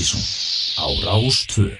Partíson á Rástvö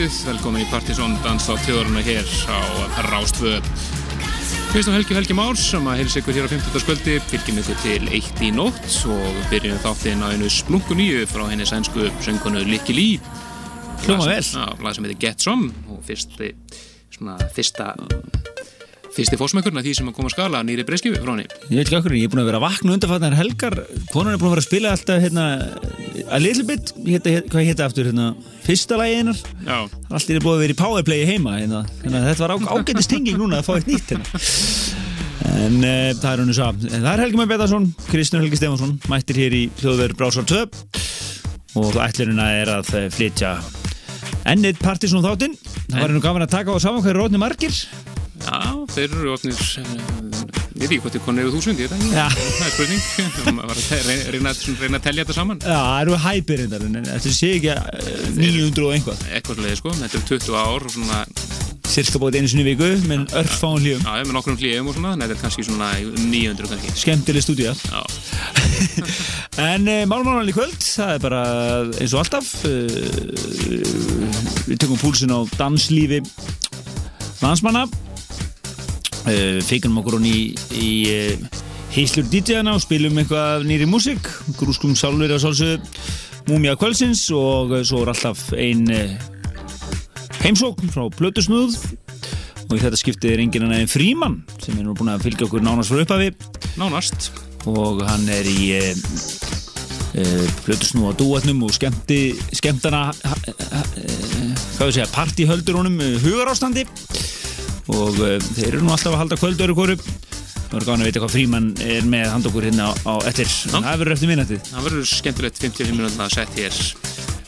kvöldið, velkomin í Partisón dans á tjóðurna hér á Rástvö. Kristofn Helgi Helgi Márs sem að heilsa ykkur hér á 15. skvöldi byrjum ykkur til eitt í nótt og byrjum þáttinn á einu splungu nýju frá henni sænsku söngunu Likki Lý Hljóma vel. Lag sem heitir Get Some og fyrsti, svona, fyrsta fyrsti fósmækurna því sem að koma að skala nýri breyskjöfu frá henni. Ég veit ekki okkur, ég er búin að vera vakna undanfatnar helgar. Konan er búin að vera að spila alltaf hérna, að little bit, hérna, hvað hétta aftur hérna, fyrsta lagi einar allt er búin að vera í powerplayi heima hérna. að þetta var ágættist tenging núna að fá eitt nýtt hérna. en e, það er hann svo það er Helgi Mæ Betarsson, Kristján Helgi Stefansson mættir hér í hljóðverð Brásar 2 og ætlirina er að flytja ennið Partisón þáttinn það var nú gaman að taka á saman hverju rótni margir? Já, þeir eru ofnir eh, ég veit ekki hvort þið konið yfir þúsund ég veit ekki, það er spurning. Maður var að reyna, reyna að tellja þetta saman. Já, það eru hæpir reyndar en þetta sé ekki 900 og einhvað Eitthvað svolítið sko, þetta er 20 ár svona Cirka bótið einu sinni viku, menn örfáinn hlíum Já, með nokkrum hlíum og svona, þetta er kannski svona 900 kannski. Skemmtileg stúdíja En uh, málmálan í kvöld, það er bara eins og alltaf uh, Við tökum púlsin á danslífi landsmanna feikunum okkur hún í, í uh, heislur DJ-ana og spilum eitthvað nýri músík. Grúskum sálur og sálsög múmia kvölsins og svo er alltaf ein heimsókn frá Plötusnúð. Og í þetta skiptið er enginn en frímann sem er nú búin að fylgja okkur nánast frá upphafi. Nánast. Og hann er í Plötusnúð á dúatnum og skemmti skemmtana hvað við segja, partíhöldur honum hugarástandi og uh, þeir eru nú alltaf að halda kvöldur og hverju Það voru gáðin að vita hvað frímann er með handokkur hérna á, á eftir. Það verður eftir minnatið. Það verður skemmtilegt 55 minútið að setja hér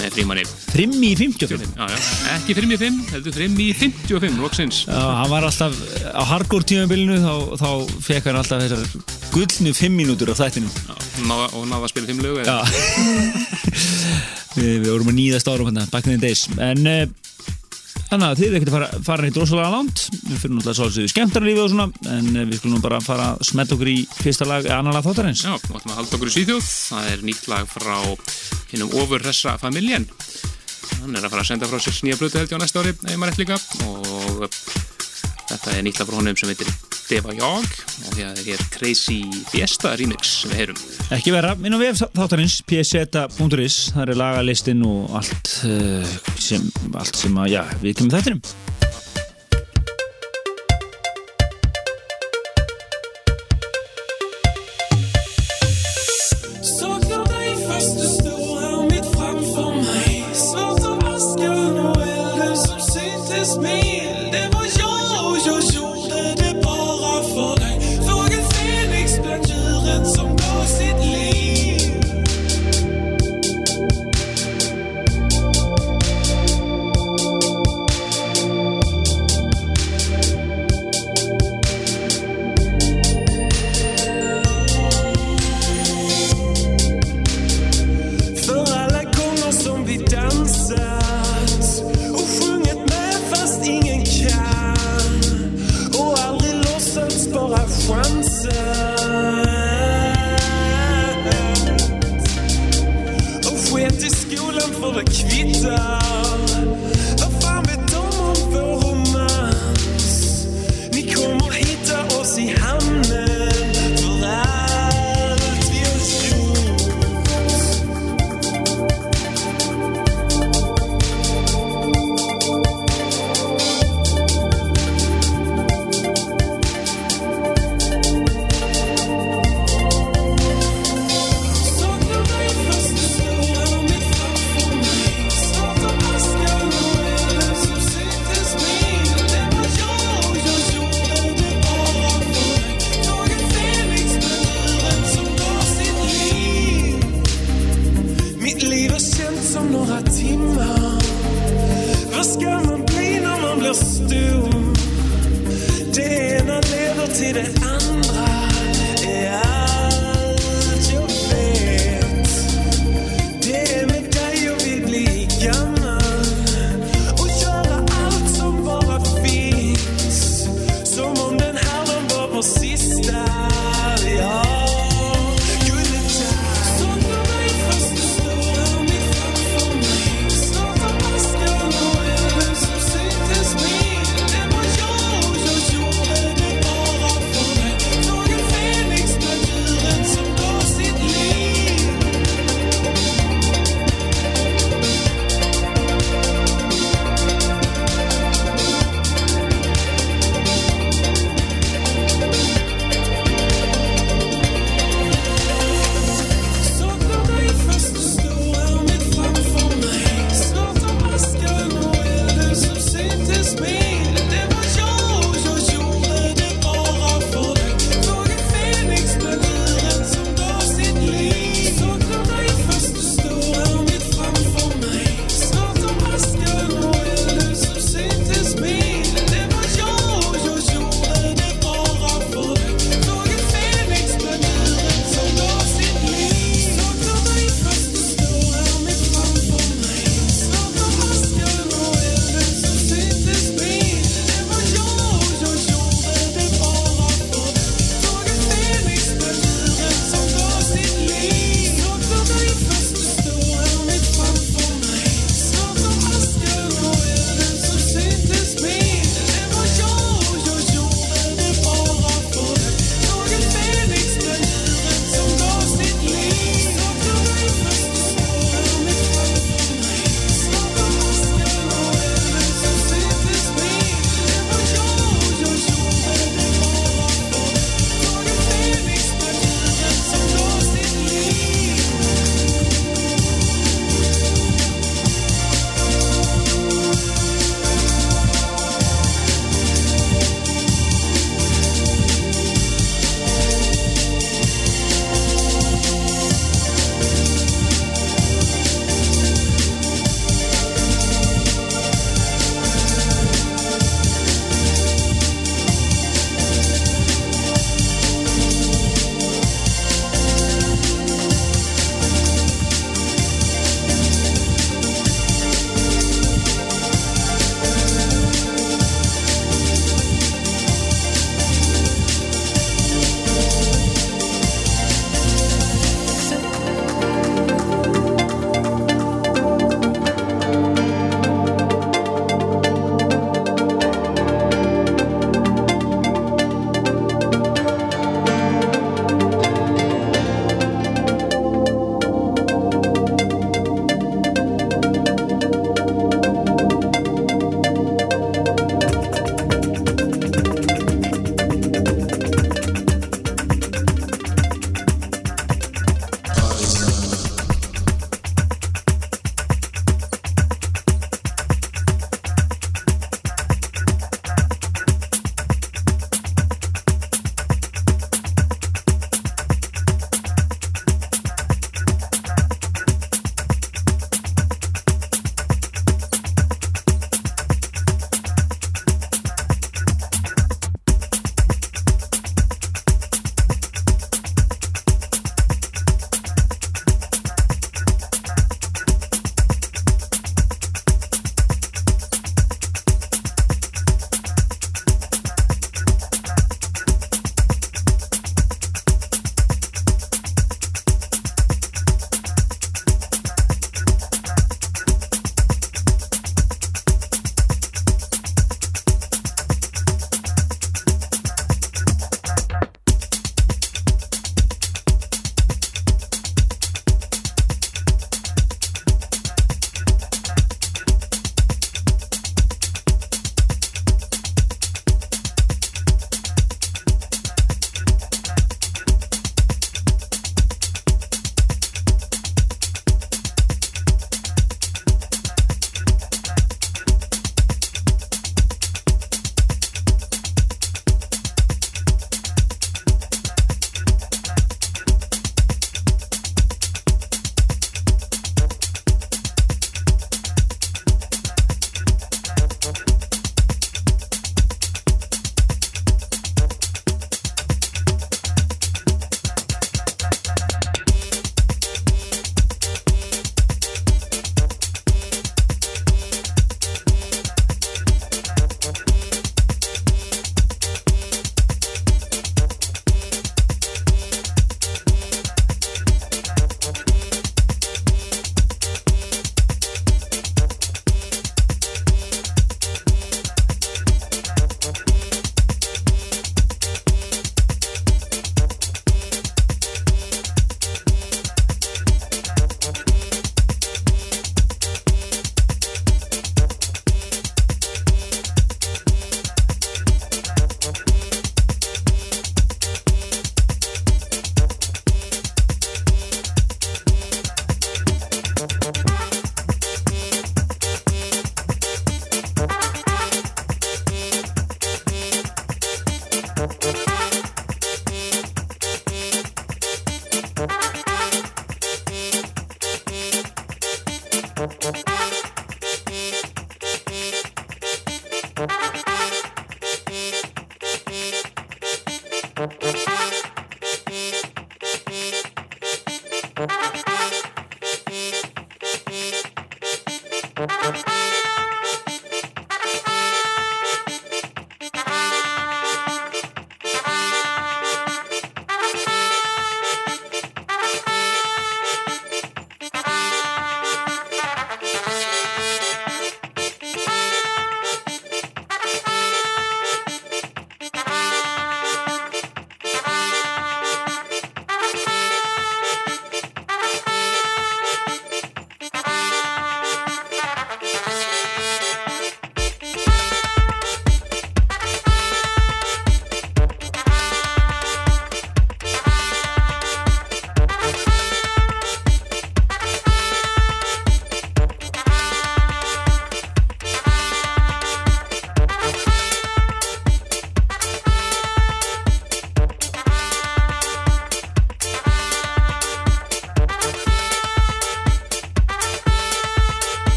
með frímanni. Frimmi í 55? Já, já. Ekki frimmi í 5, heldur frimmi í 55, loksins. Já, hann var alltaf á hardcore tímabilinu þá, þá fekk hann alltaf þessar gullnu 5 mínútur á þættinu. Já, og náða að spila 5 lög. Já. við, við vorum að nýðast árum hérna, back in the days. En... Þannig að þið er ekkert fara, fara neitt rosalega langt. Við fyrir náttúrulega svolítið skemmtarlífið og svona en eh, við skulum bara fara að smetja okkur í fyrsta lag, eða annar lag þáttarins. Já, við ætlum að halda okkur í Svíþjóð. Það er nýtt lag frá hinnum ofurressa familjen. Hann er að fara að senda frá sér nýja blötu held ég á næsta ári eða maður eftir líka. Og þetta er nýtt lag frá honum sem heitir Deva Jag og því að það er Crazy Fiesta remix. Sem við heyrum. Ekki vera, inn á vef þáttarins pseta.is, það er lagalistinn og allt uh, sem, allt sem að, já, við kemum þættinum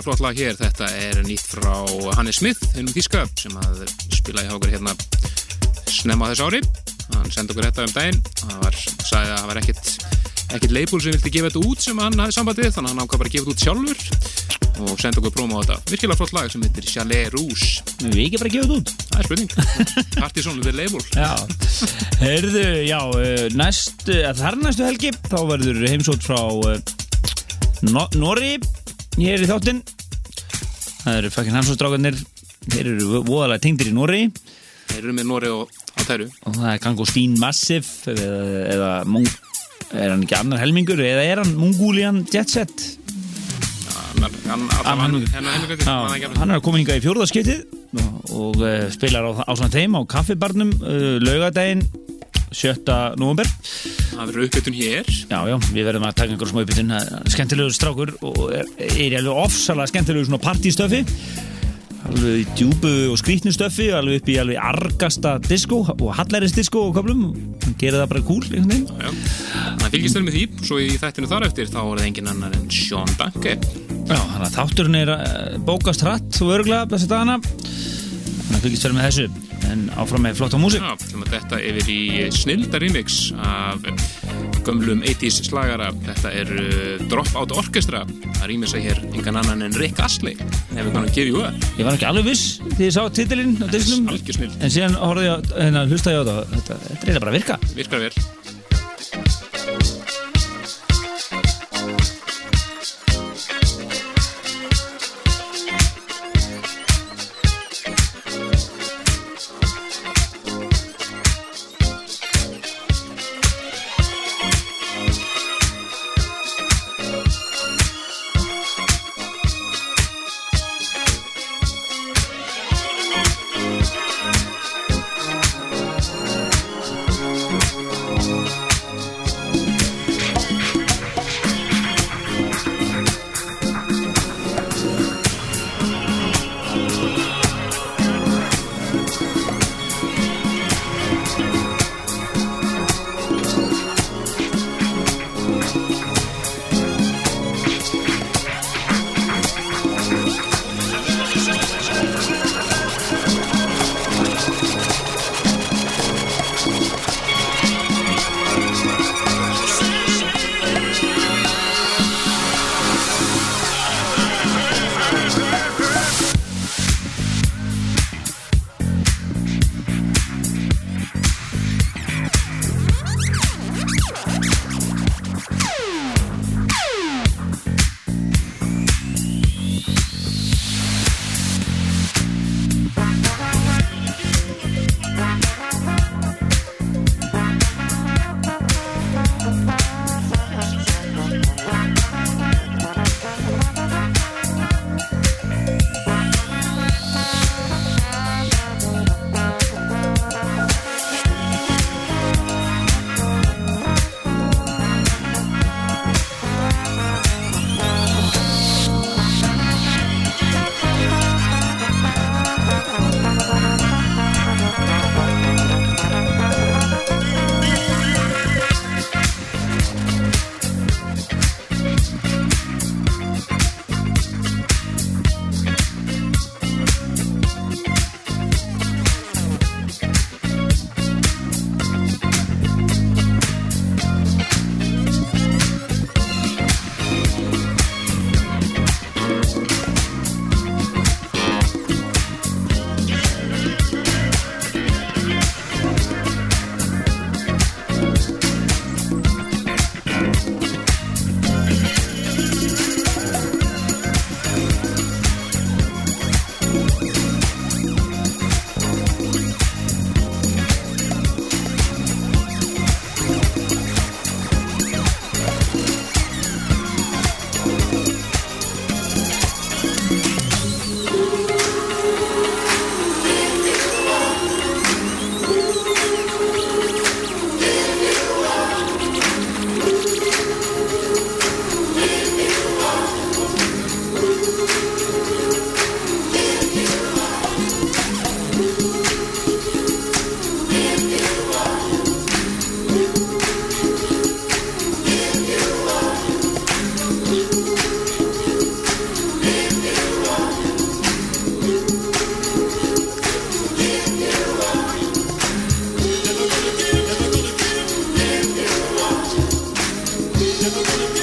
virkilega flott lag hér, þetta er nýtt frá Hannes Smith, hennum Þíska sem að spila í hákur hérna snemma þess ári, hann sendi okkur þetta um daginn, hann var, sagði að það var ekkit ekkit label sem vilti gefa þetta út sem hann hafði sambandið, þannig að hann ákvað bara að gefa þetta út sjálfur og sendi okkur próma á þetta. Virkilega flott lag sem heitir Chalet Rouge. Við ekki bara gefa þetta út? Það er spurning. Þetta er label. Já, heyrðu, já, eh, næst þar næstu helgi, þá verður heimsótt frá uh, Norri Hér er þáttinn Það eru fucking hansóstrákarnir Þeir eru voðalega tengdir í Nóri Þeir eru með Nóri og á þæru Og það er Gango Stín Massive eða, eða Mung, er hann ekki annar helmingur eða er hann Mungúlian Jetset Annar, annar, annar Hann er að koma hinga í fjórðarskiptið og, og uh, spilar á, á svona teim á kaffibarnum uh, laugadaginn 7. november Það verður uppbytun hér Já, já, við verðum að taka einhverjum smá uppbytun. Skemmtilegur strákur og er, er alveg ofsalega skemmtilegur svona partystöfi alveg í djúbu og skrítnu stöfi alveg upp í alveg argasta disco og hallæris disco og köflum. Hann gerir það bara cool einhvern veginn. Já, já, það fylgist vel með því svo í þættinu þar eftir þá er það engin annar en Sean Danke Já, þannig að þátturinn er eh, bókast hratt og örgla þessi dagana. Þannig að fylgist vel með þessu en áfram með flotta músik Já, þetta yfir í snilda remix af gömlum 80's slagara. Þetta er uh, Drop Out Orchestra. Það rýmir sig hér engan annan en Rick Astley. Ef við kannum í huga Ég var ekki alveg viss því ég sá titilinn en síðan horfði ég að hérna, hlusta ég á þetta þetta, er bara að virka. Virkar vel Never gonna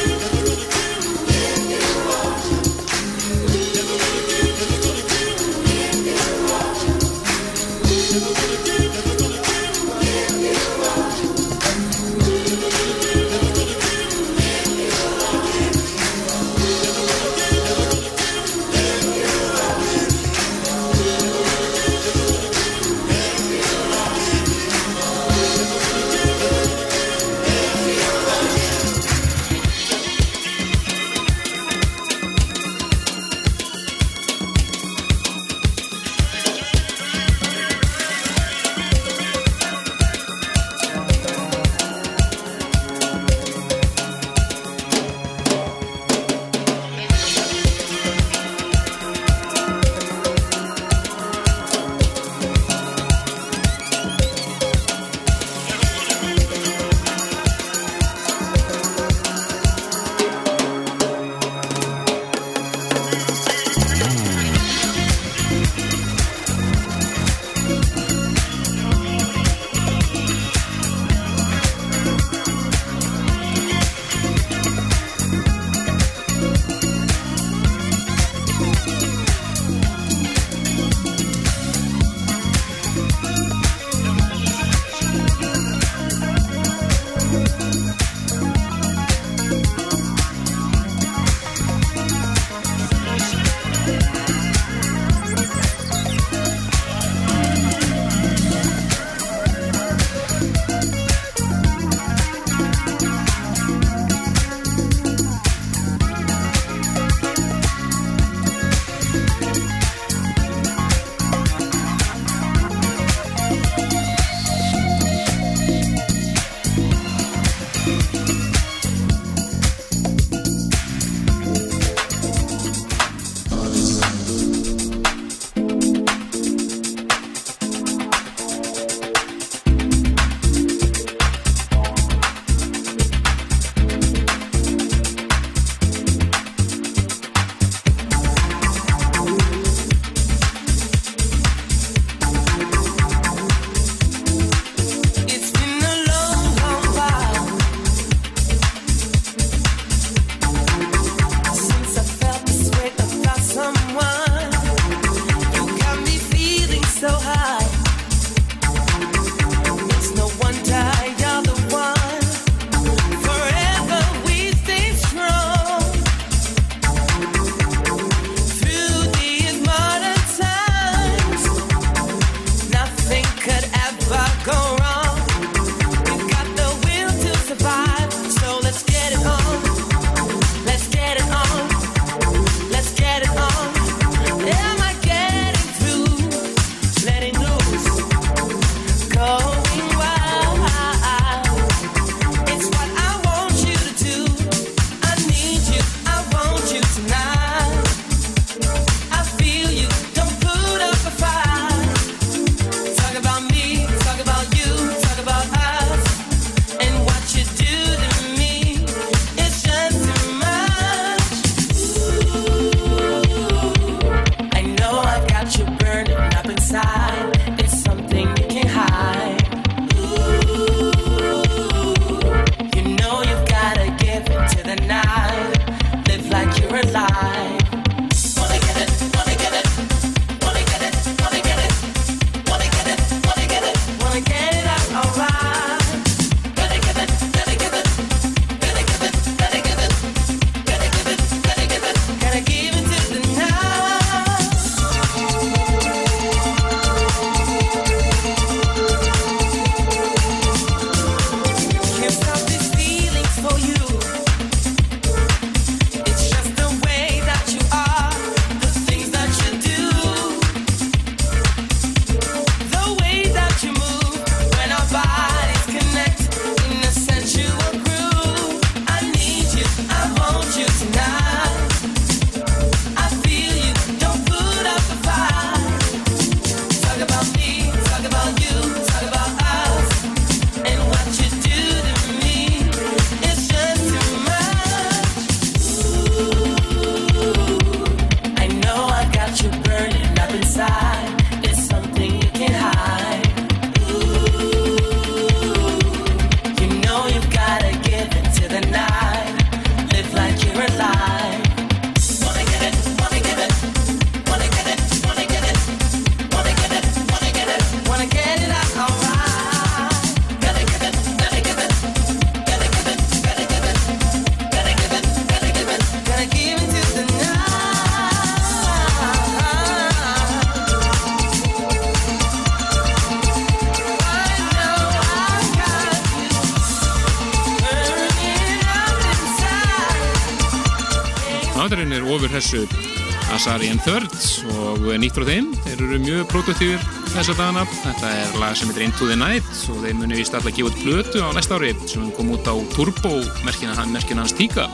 Asarian Thirds og nýtt frá þeim þeir eru mjög produktífur þessa dagana. Þetta er lag sem heitir Into the Night og þeir munu vist alltaf að gefa út blötu á næsta ári sem kom út á Turbo merkina, merkina hans tíka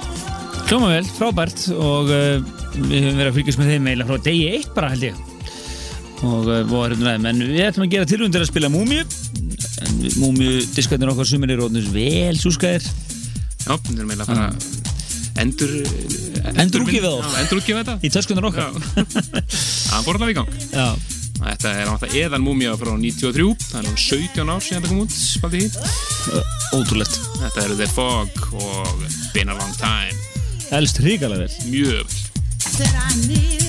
Hljóma vel, frábært og uh, við höfum verið að fylgjast með þeim eiginlega frá degi eitt bara held ég. Og uh, vorum ræðum en við ætlum að gera tilvundir að spila Múmiu Múmiu diskvætnir okkar sumir er rótnus vel súskæðir Já, við erum eiginlega að fara ah endur endur útgifið þá endur útgifið þetta. Í töskunar okkar. Það fór alltaf í gang. Já. þetta er náttúrulega eðan múmia frá 93 það er nú 17 ár síðan það kom út spaldi hít ótrúlegt. Þetta eru The Fog og Been a Long Time. Elst hrigalega vel. Mjög vel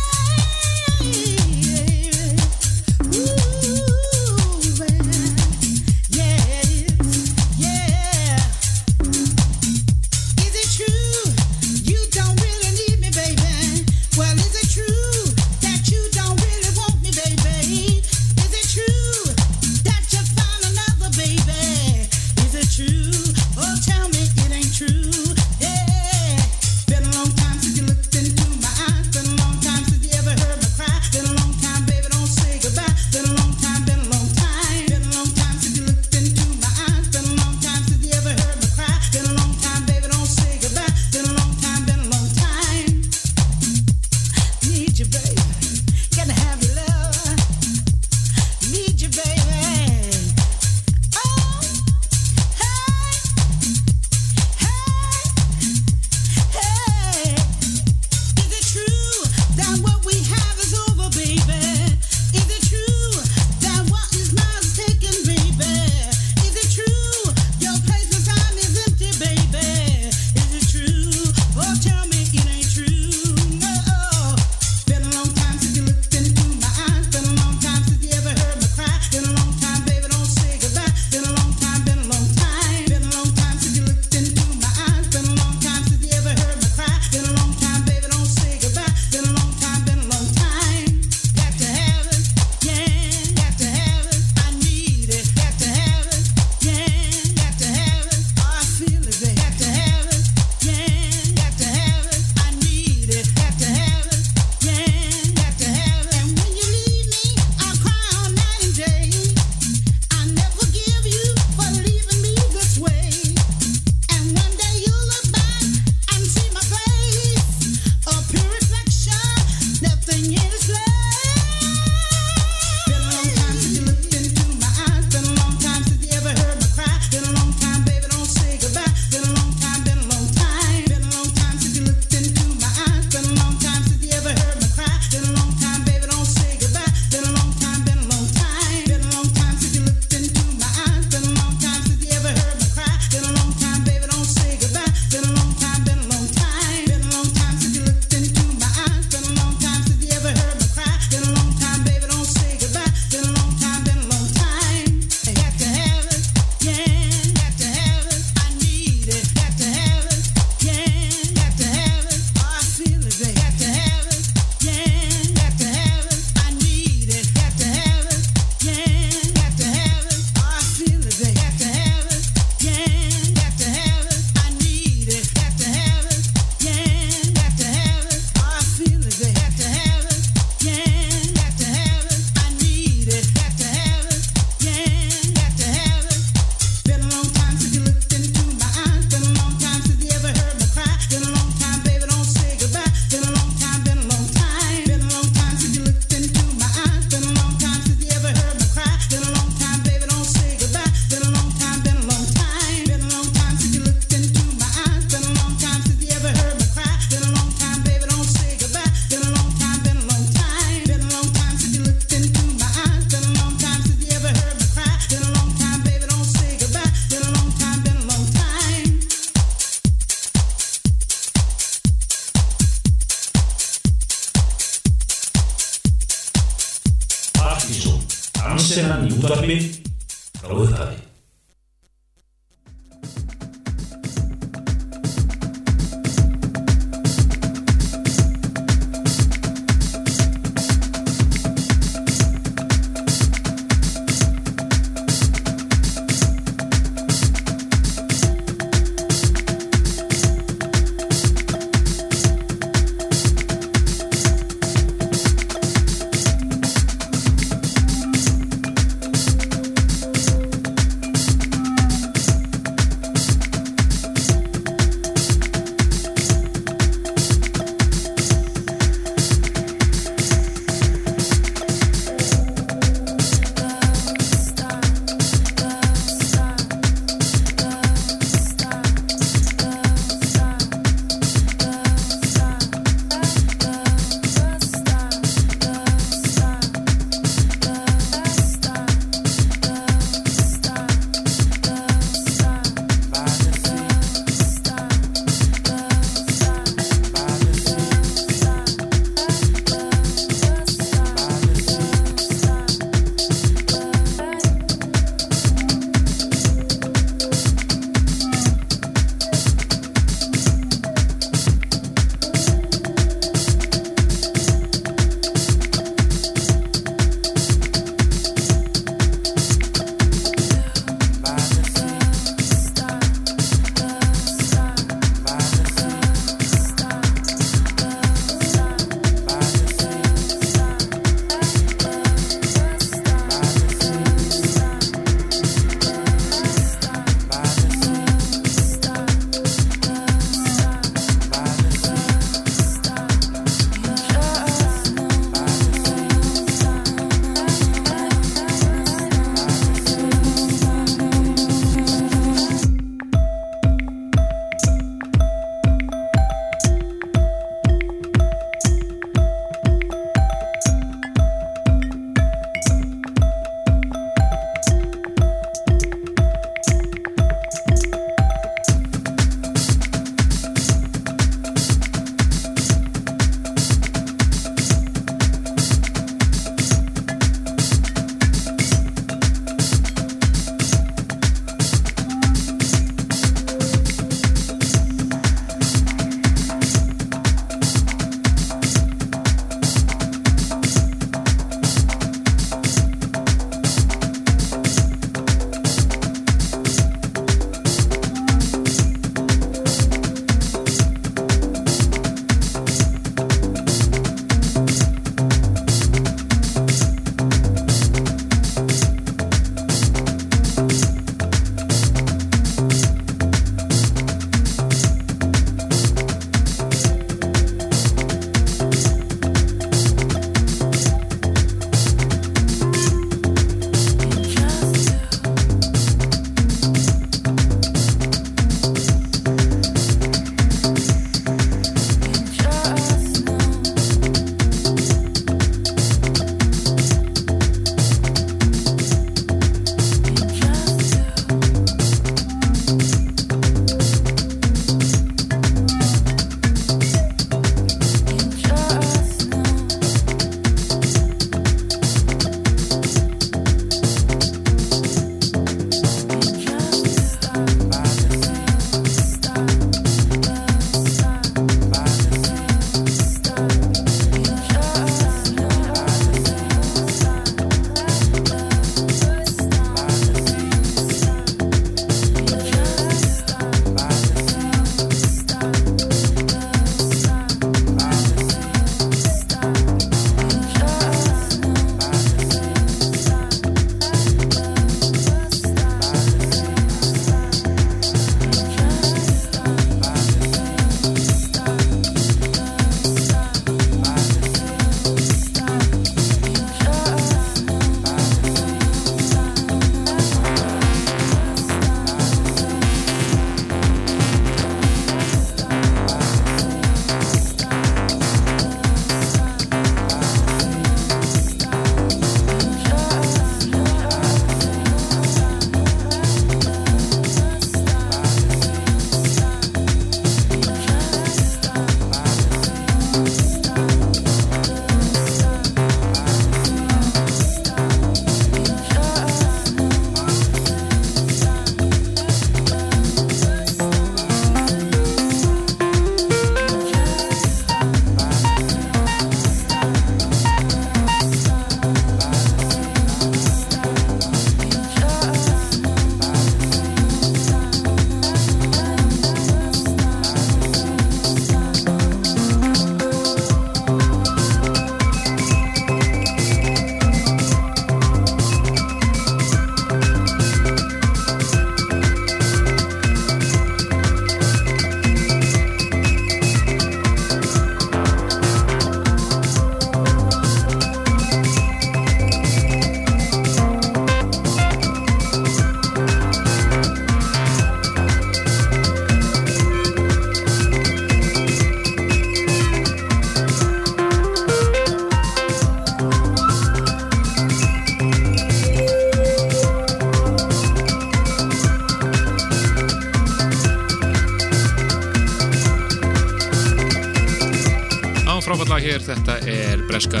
þetta er breska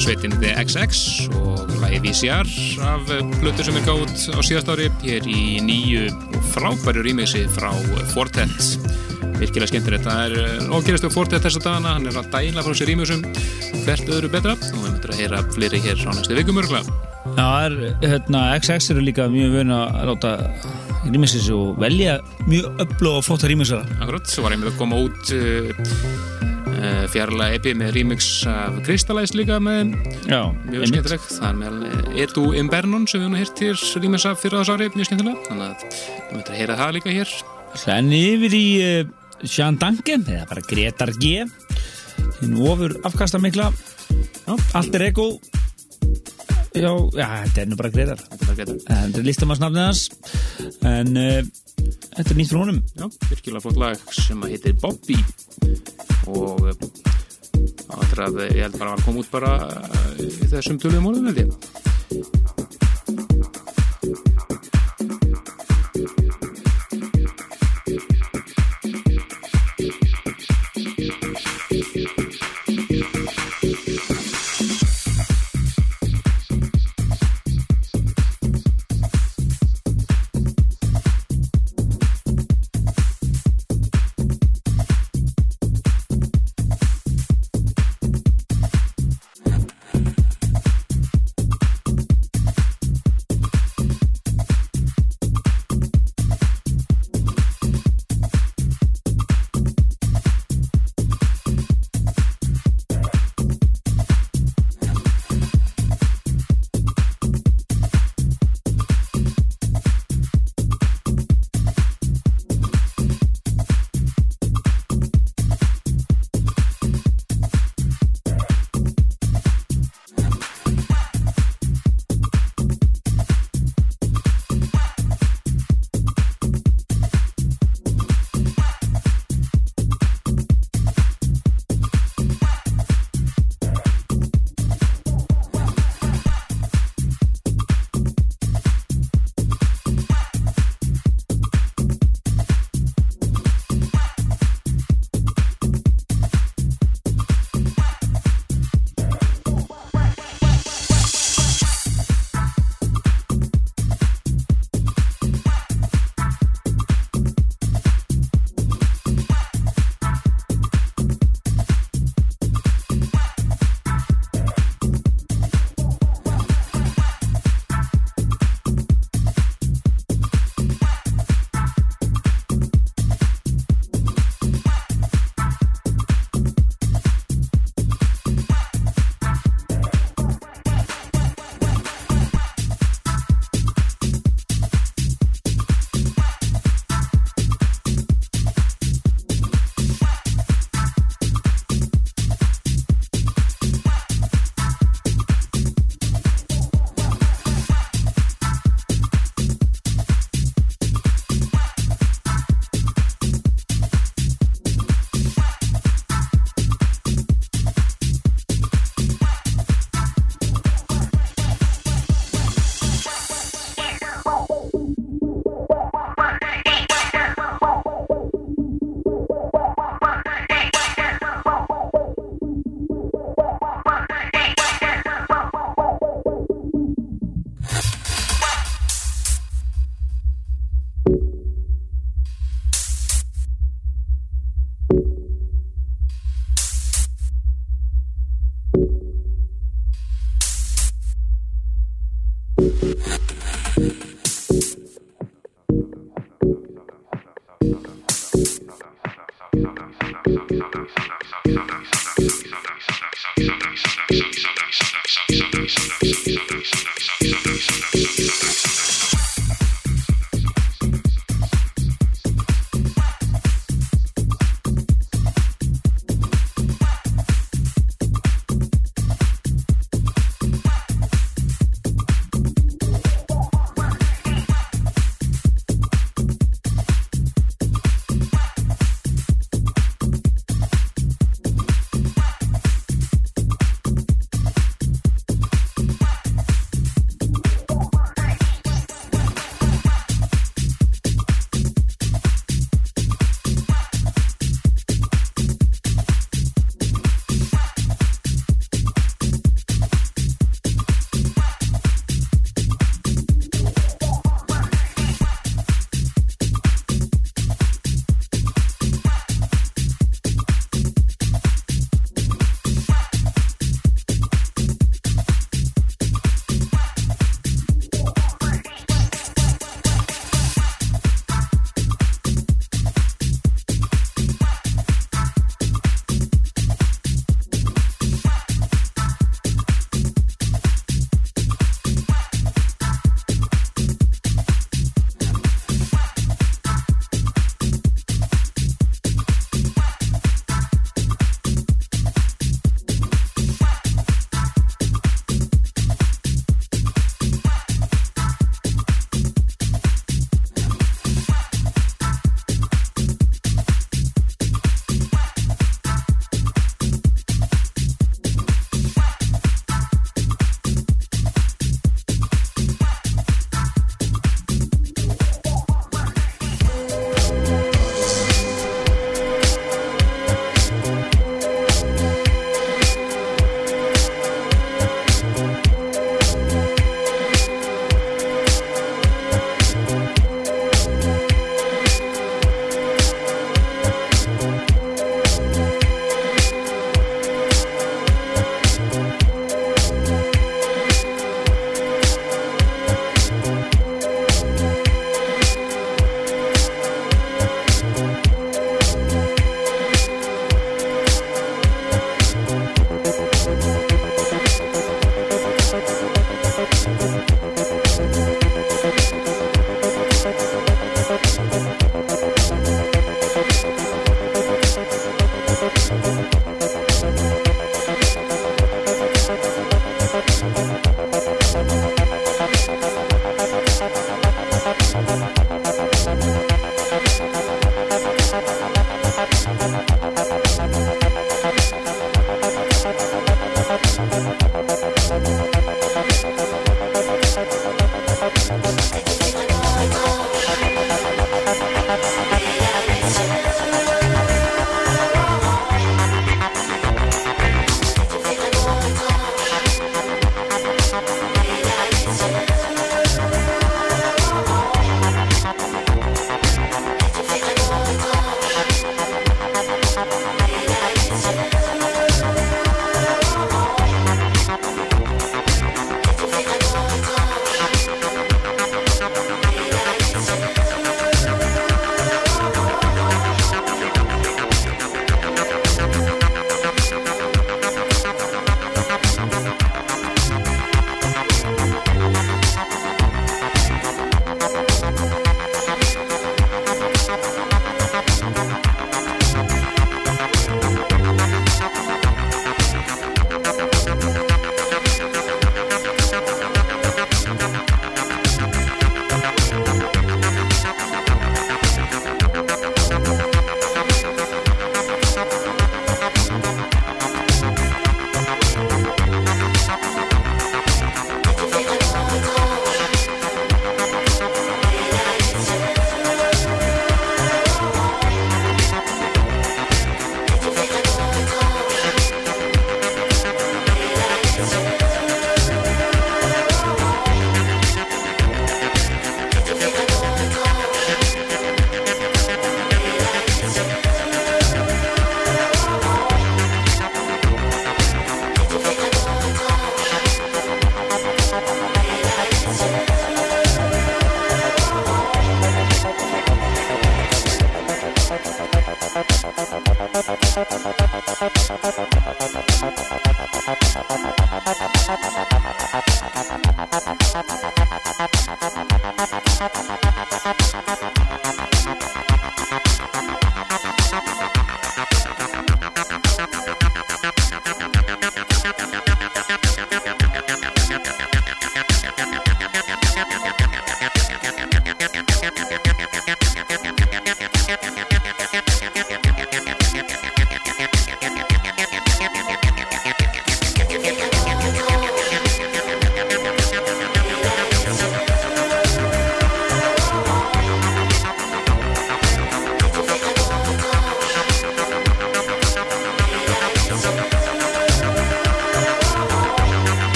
sveitin The XX og lagi VCR af blötu sem er gátt á síðast ári. Hér í nýju frábæru rýmixi frá Fortet. Virkilega skemmtir þetta er ógerast á Fortet þessa dagana, hann er að dæla frá sér rýmixum hvert öðru betra. Og við möndum að heyra fleiri hér á næstu vikum örgla Já, er, hérna, XX eru líka mjög vöna að láta rýmixis og velja mjög öflug og flotta rýmixara Akkurat, svo var einmitt að koma út uh, uh, fjarlag epi með remix af Crystallize líka með Já, mjög skemmtileg er með Edu Imbernon sem við hún heirt til remix af fyrir þess ári, mjög skemmtilega. Þannig að við mötum að heyra það líka hér. En yfir í uh, Sean Duncan, eða bara Gretar G. Hinn ofur afkastamikla allt er ego. Já, já, þetta er nú bara Gretar. Þetta er bara Gretar. Þetta er listamannsnafnið hans. En uh, þetta er nýtt frá honum. Já, virkilega flott lag sem að heitir Bobby að ég held bara að koma út bara í þessum tölum mólum held ég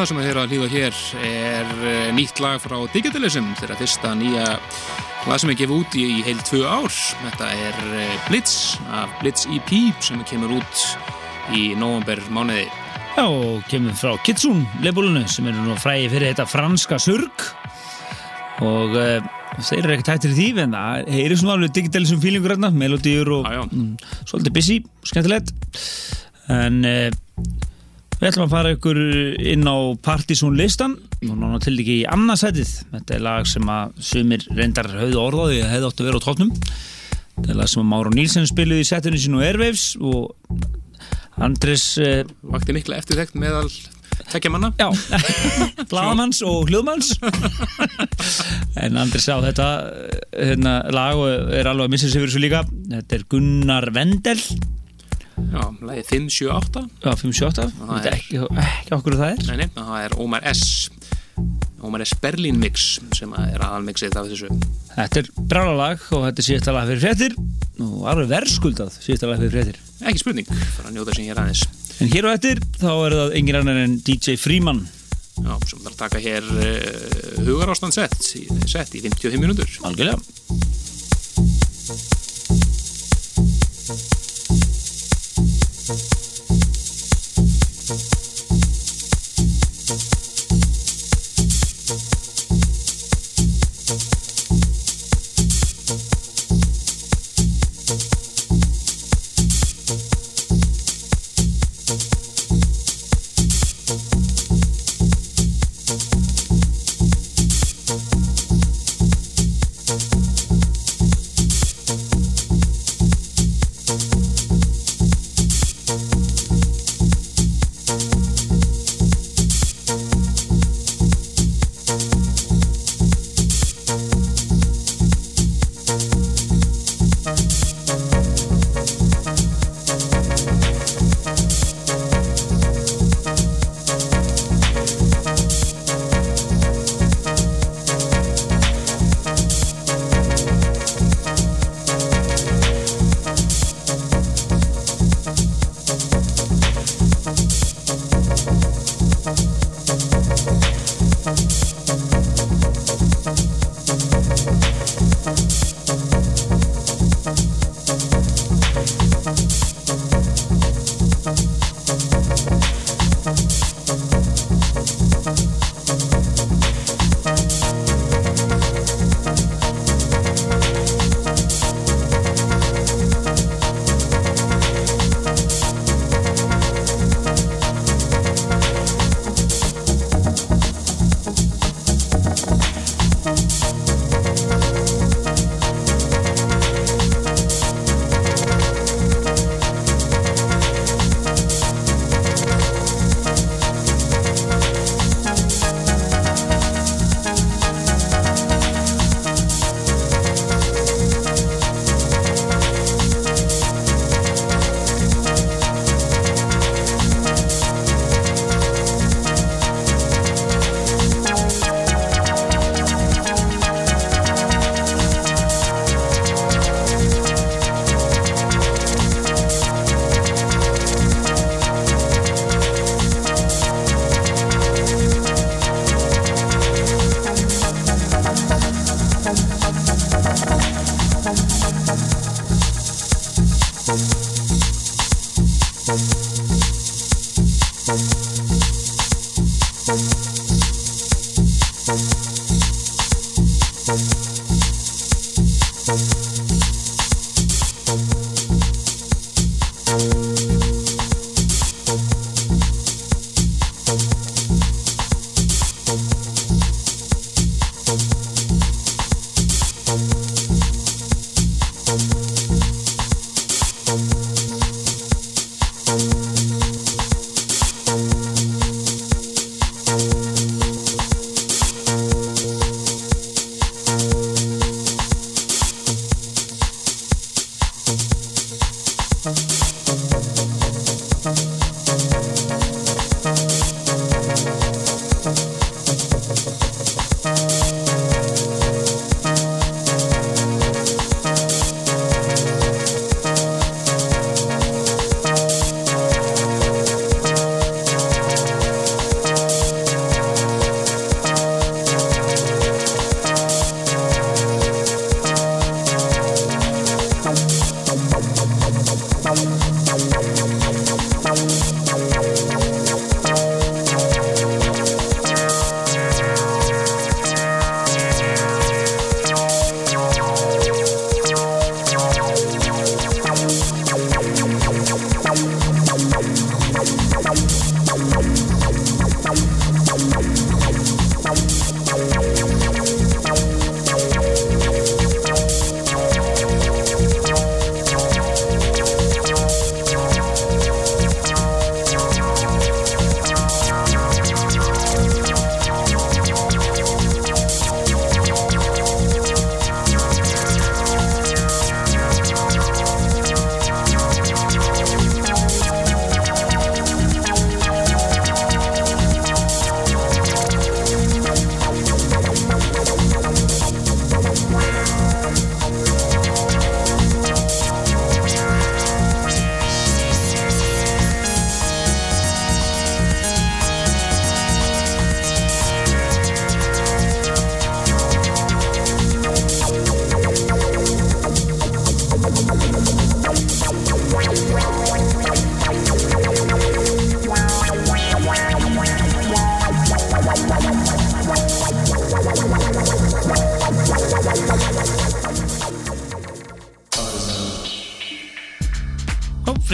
það sem hér að líða hér er eh, nýtt lag frá Digitalism þeirra fyrsta nýja lag sem er gefið út í, heil tvö ár. Þetta er eh, Blitz af Blitz EP sem kemur út í november mánuði Já, og kemur frá Kitsune leifbólunu sem eru nú fræði fyrir þetta franska surg. Og uh, þeir eru ekkert hættir í því en það heyrir svona alveg Digitalism feelingur hérna, melodíur og ah, mm, svolítið busy, skemmtilegt. En uh, Við ætlum að fara ykkur inn á Partizón listan og nána til ekki í annarsætið. Þetta er lag sem að sumir reyndar höfðu orðaði að hefði átt að vera á tóknum. Þetta er lag sem að Máru Nílsen spiluði í setinu sín og Airwaves og Andris... Eh, Vakti mikla eftirþekt meðal tekja manna. Já, bladamanns og hljóðmanns. en Andris á þetta hérna, lag og er alveg að missa sig fyrir svo líka. Þetta er Gunnar Vendel Já, lagi 578 Já, 578, þetta er ekki, ekki okkur það er. Nei, nei, það er Omar S. Omar S. Berlin mix sem er aðalmixið af þessu. Þetta er brálalag og þetta er síðasta lag fyrir frettir og alveg verðskuldað síðasta lag fyrir frettir Ekki spurning, að njóta sem hér aðeins. En hér og eftir þá er það engin annar en DJ Freeman. Já, sem þarf að taka hér uh, hugarástand sett, sett í 55 minútur Algjörlega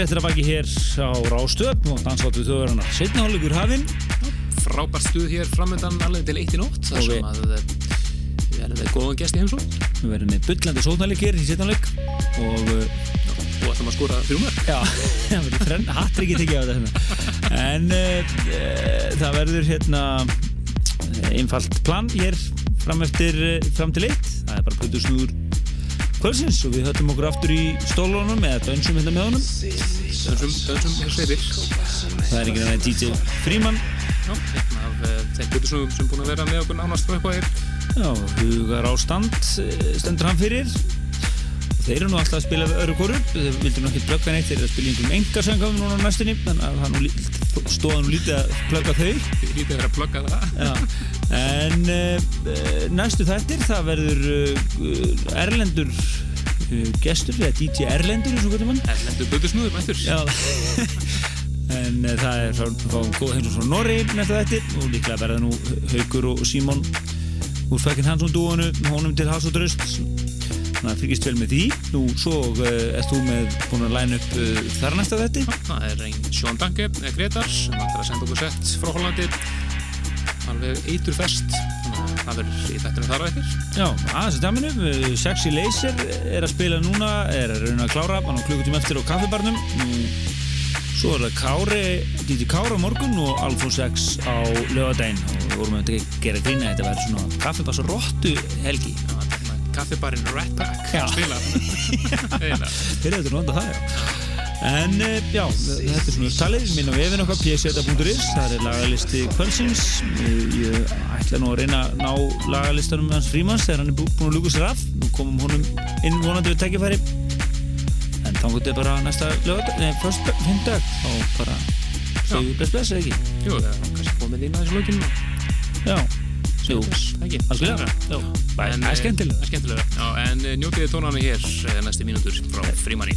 Fréttir að baki hér á Rástöp og dansáttu þjóðurinnar. Setnahálugur hafinn. Frábært stuð hér framöndan alveg til eitt í nótt þar sem að við verðum með góðan gæst í heimsó. Við verðum með byllandi sótnælikir í setnaháleg og og ætlum að skóra þrjumar. Já, það verður hattrikið tekið á þetta hérna. En uh, uh, það verður hérna einfalt plan hér fram eftir, fram til eitt. Það er bara plötusnúður kvölsins og við höfum okkur aftur í stólunum eða dönsum hérna með honum. Dönsum, dönsum hér sveitir Það er einhvern veginn DJ Fríman Já, einn af uh, þeim plötusnúðum sem búin að vera með okkur nánast frá eitthvað hér Já, hugar ástand eh, stendur hann fyrir. Þeir eru nú alltaf að spila öru koru þeir vildur nú ekki plögga neitt þeir eru að spila einhverjum engarsöngum núna á næstunni þannig að það stóða nú lítið að plögga þau. Lítið að vera að það. Já. En uh, næstu þettir það verður uh, Erlendur gestur, eða DJ Erlendur eins og hvernig mann Erlendur Böðursnúður mættur. Já. En það er frá góð heimsum frá Norri næsta þettir og líklega verða nú Haugur og Símon úr Fækinn Hansson dúanu honum til Hás og Dröst þannig að fyrkist vel með því. Nú svo uh, erst þú með búin að læna upp þar næsta þetti það er einn Sjón Danke, Gretar sem ætlar að senda okkur sett frá Hollandi. Alveg eitur fest það verður í þettunum þar á eftir. Já, aðeins að daminu Sexy Laser er að spila núna er að rauna að klára, hann á klukkutíma eftir á kaffibarnum. Svo er það Kári, Díti Kára morgun og Alfons X á lögadaginn og við vorum að gera grína þetta verður svona kaffibars og róttu helgi kaffibarinn Rat Pack spila Þeir eru nú enda það, já En uh, já, þetta er svona talið. Minn á vefin okkar, pseta.is það er lagalisti kvöldsins. Ég ætla nú að reyna að ná lagalistanum hans frímans þegar hann er búin að luka sér af. Nú komum honum inn vonandi við tækifæri. En þá er bara næsta lögadag, nei, fyrst hundag og bara segjum við bless bless eða ekki? Jú, það er kannski komið inn aðeins lókinu Já, jú, ekki? Algjörlega. Það er skemmtilega er skemmtilega en eh, njótiði tónana hér eh, næstu mínútur frá frímanni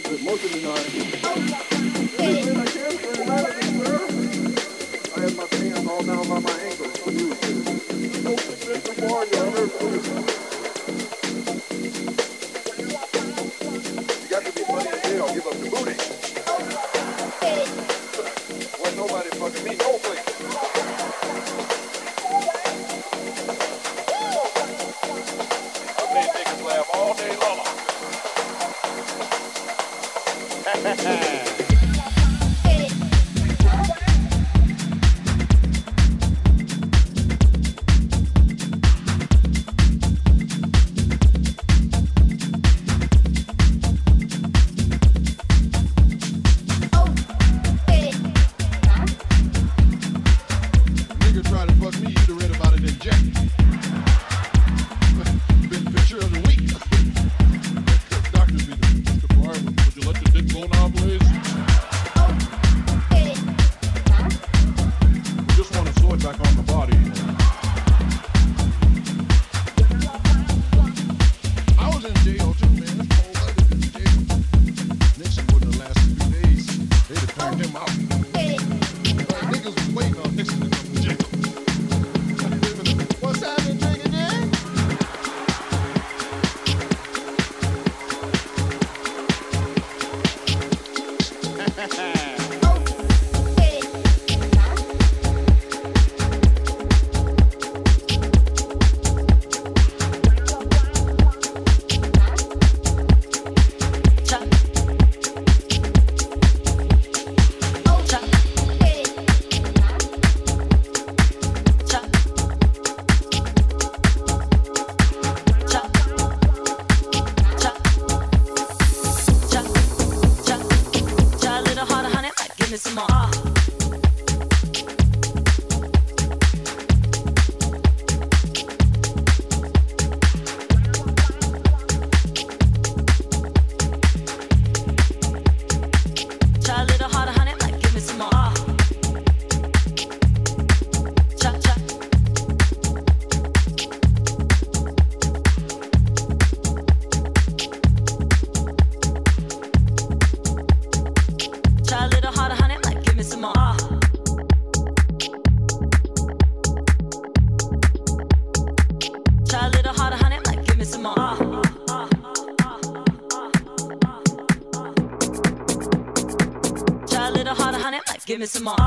good most of. Hey. I have my pants all down by my ankles. Don't Miss Amar.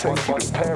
Take you. to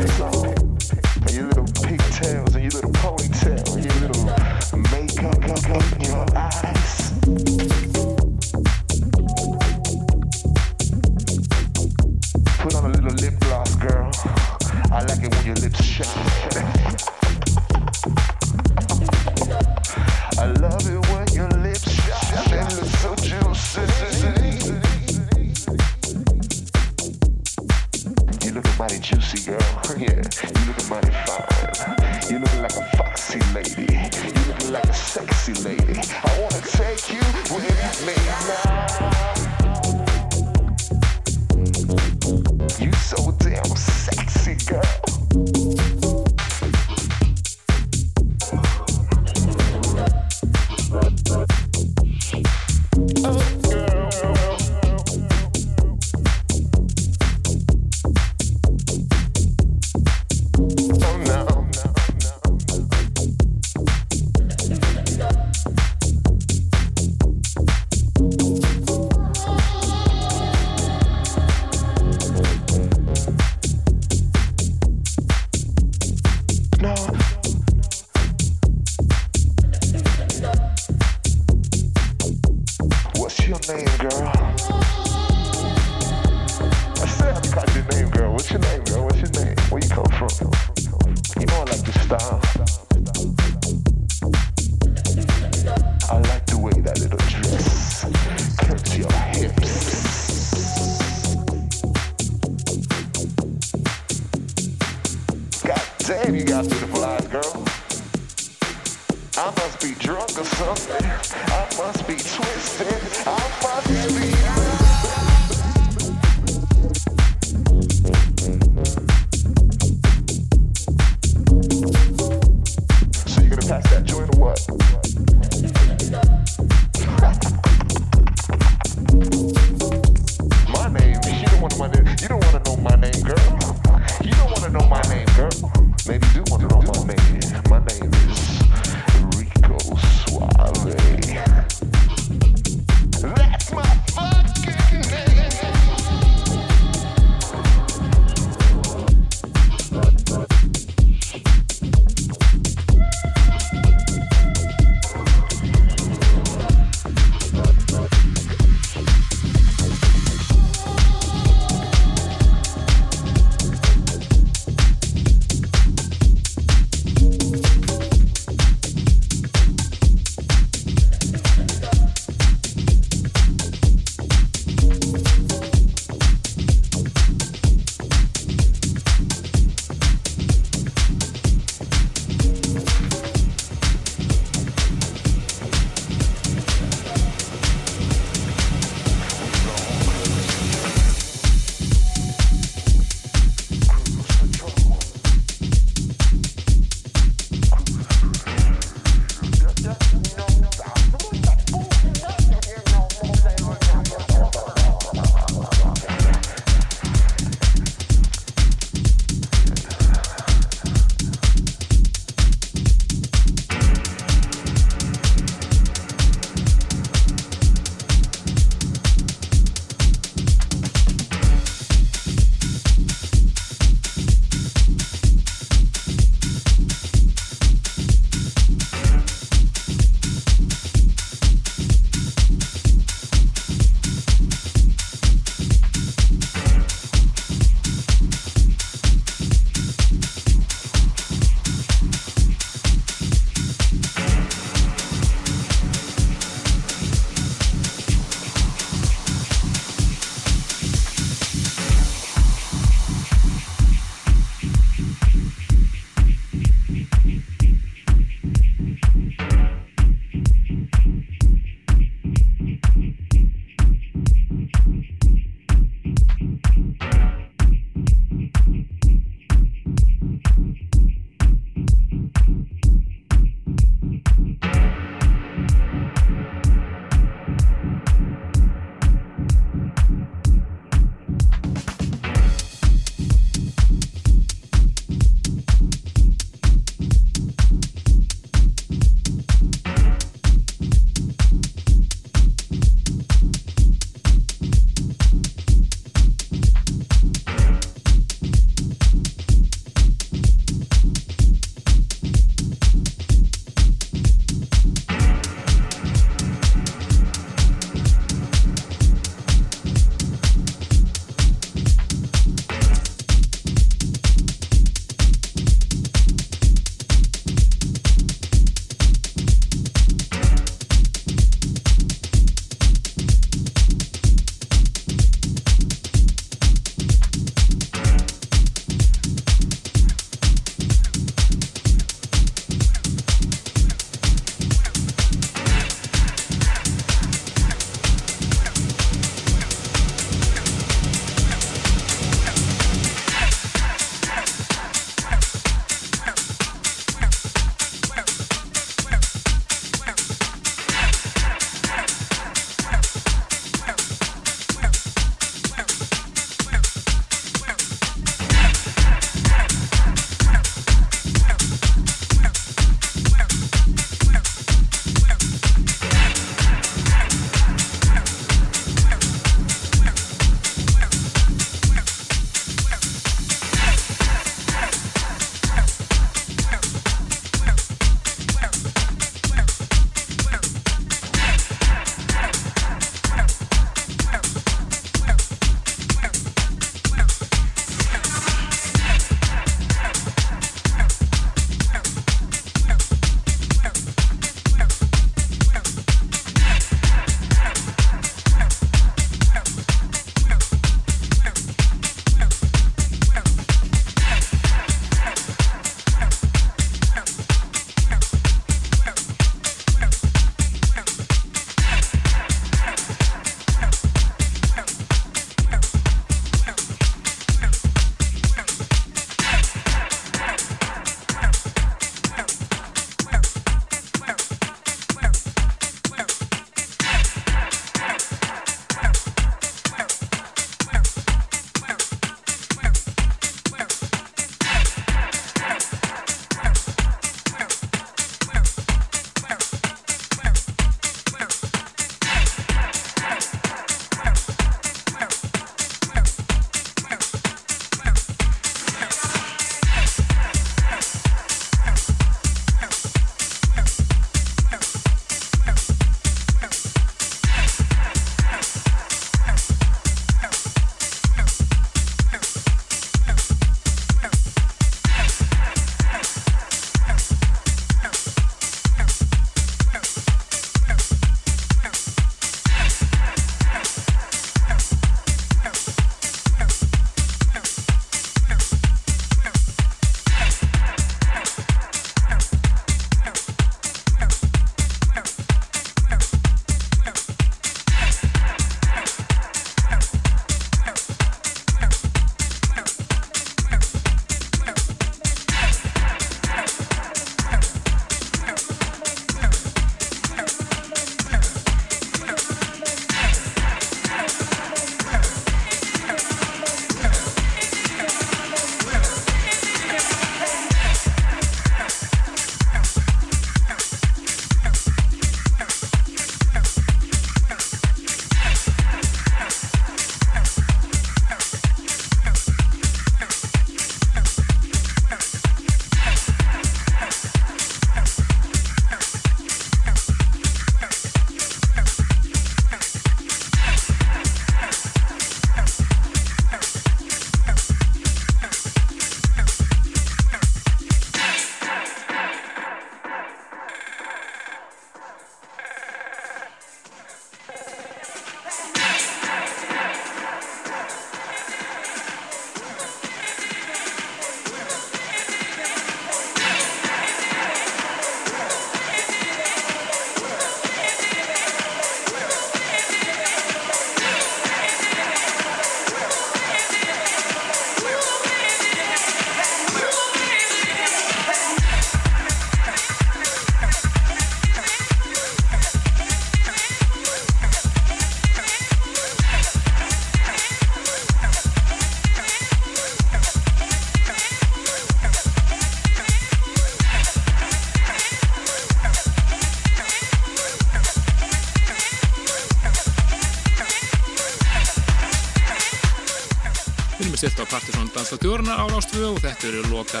Partiðsson Danslatjórna á Rástfjö og þetta eru loka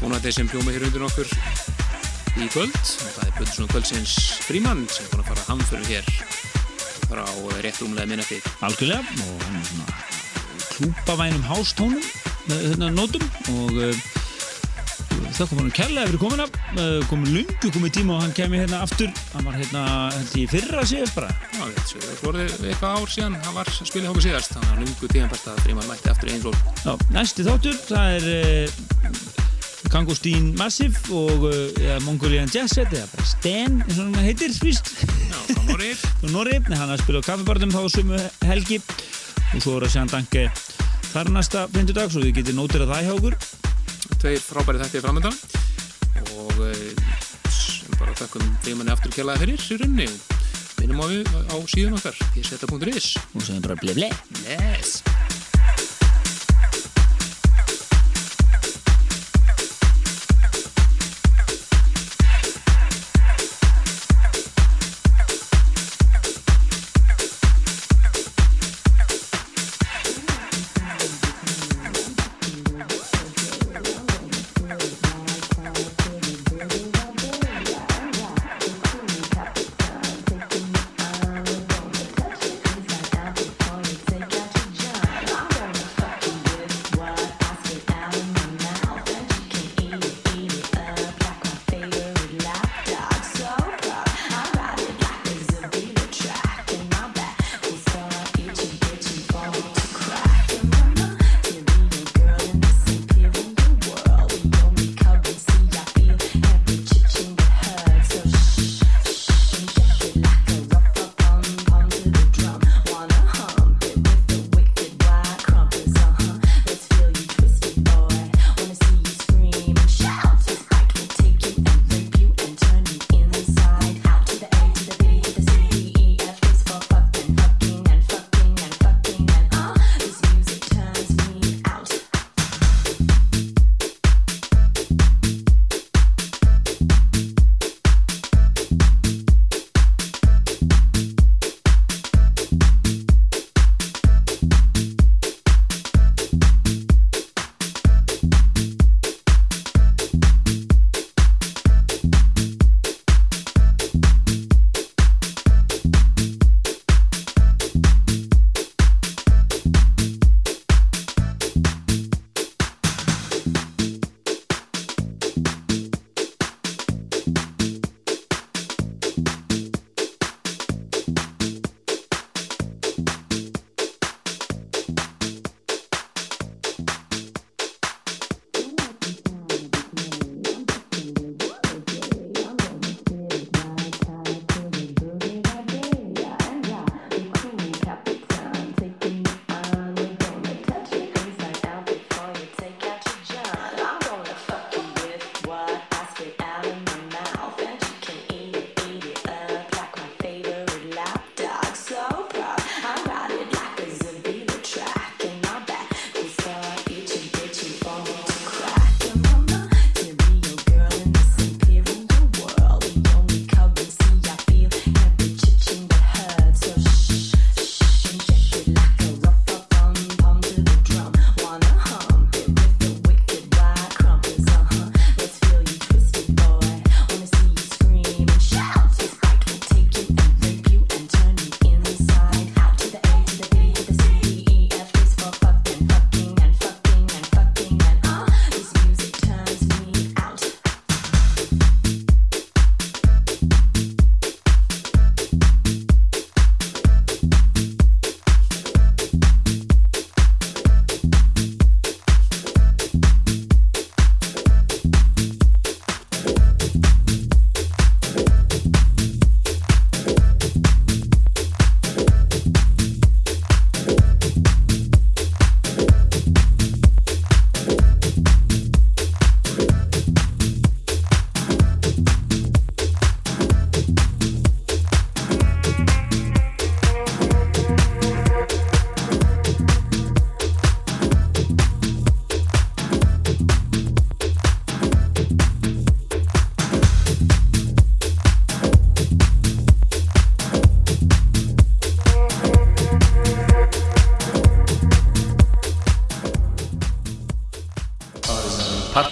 tónættið sem hljóma hér undir okkur í kvöld. Og það er Böndssson kvöldsins frímann sem er búin að fara að hamföru hér frá rétt rúmlega minnati. Algjörlega og hann er svona klúpavænum hástónum með hérna nótum og uh, það kom hann kærlega fyrir komin af komið lungu, komið tíma og hann kemi hérna aftur. Hann var hérna held ég fyrra síðast bara. Já, það voru eitthvað ár síðan hann var að spila hóku síðast. að lungu tíma bært að frímann mætti aftur eins og Já, næsti þáttur, það er uh, Kangostín Massive og ja, Mongolian Jazz Set eða bara Sten, eins og hann heitir víst? Já, frá Norri Frá Norri, hann har spilað á kaffibarðum þá sumu helgi. Og svo er að sjá danke þar næsta fyndudag svo þið getur nótir að það hjá okkur. Tveir frábæri þætti framöndan og sem bara þakkum frímanni aftur kjallaði fyrir í runni og minnum á, á síðan okkar pseta.is og segjum bara ble ble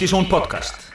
Son Podcast.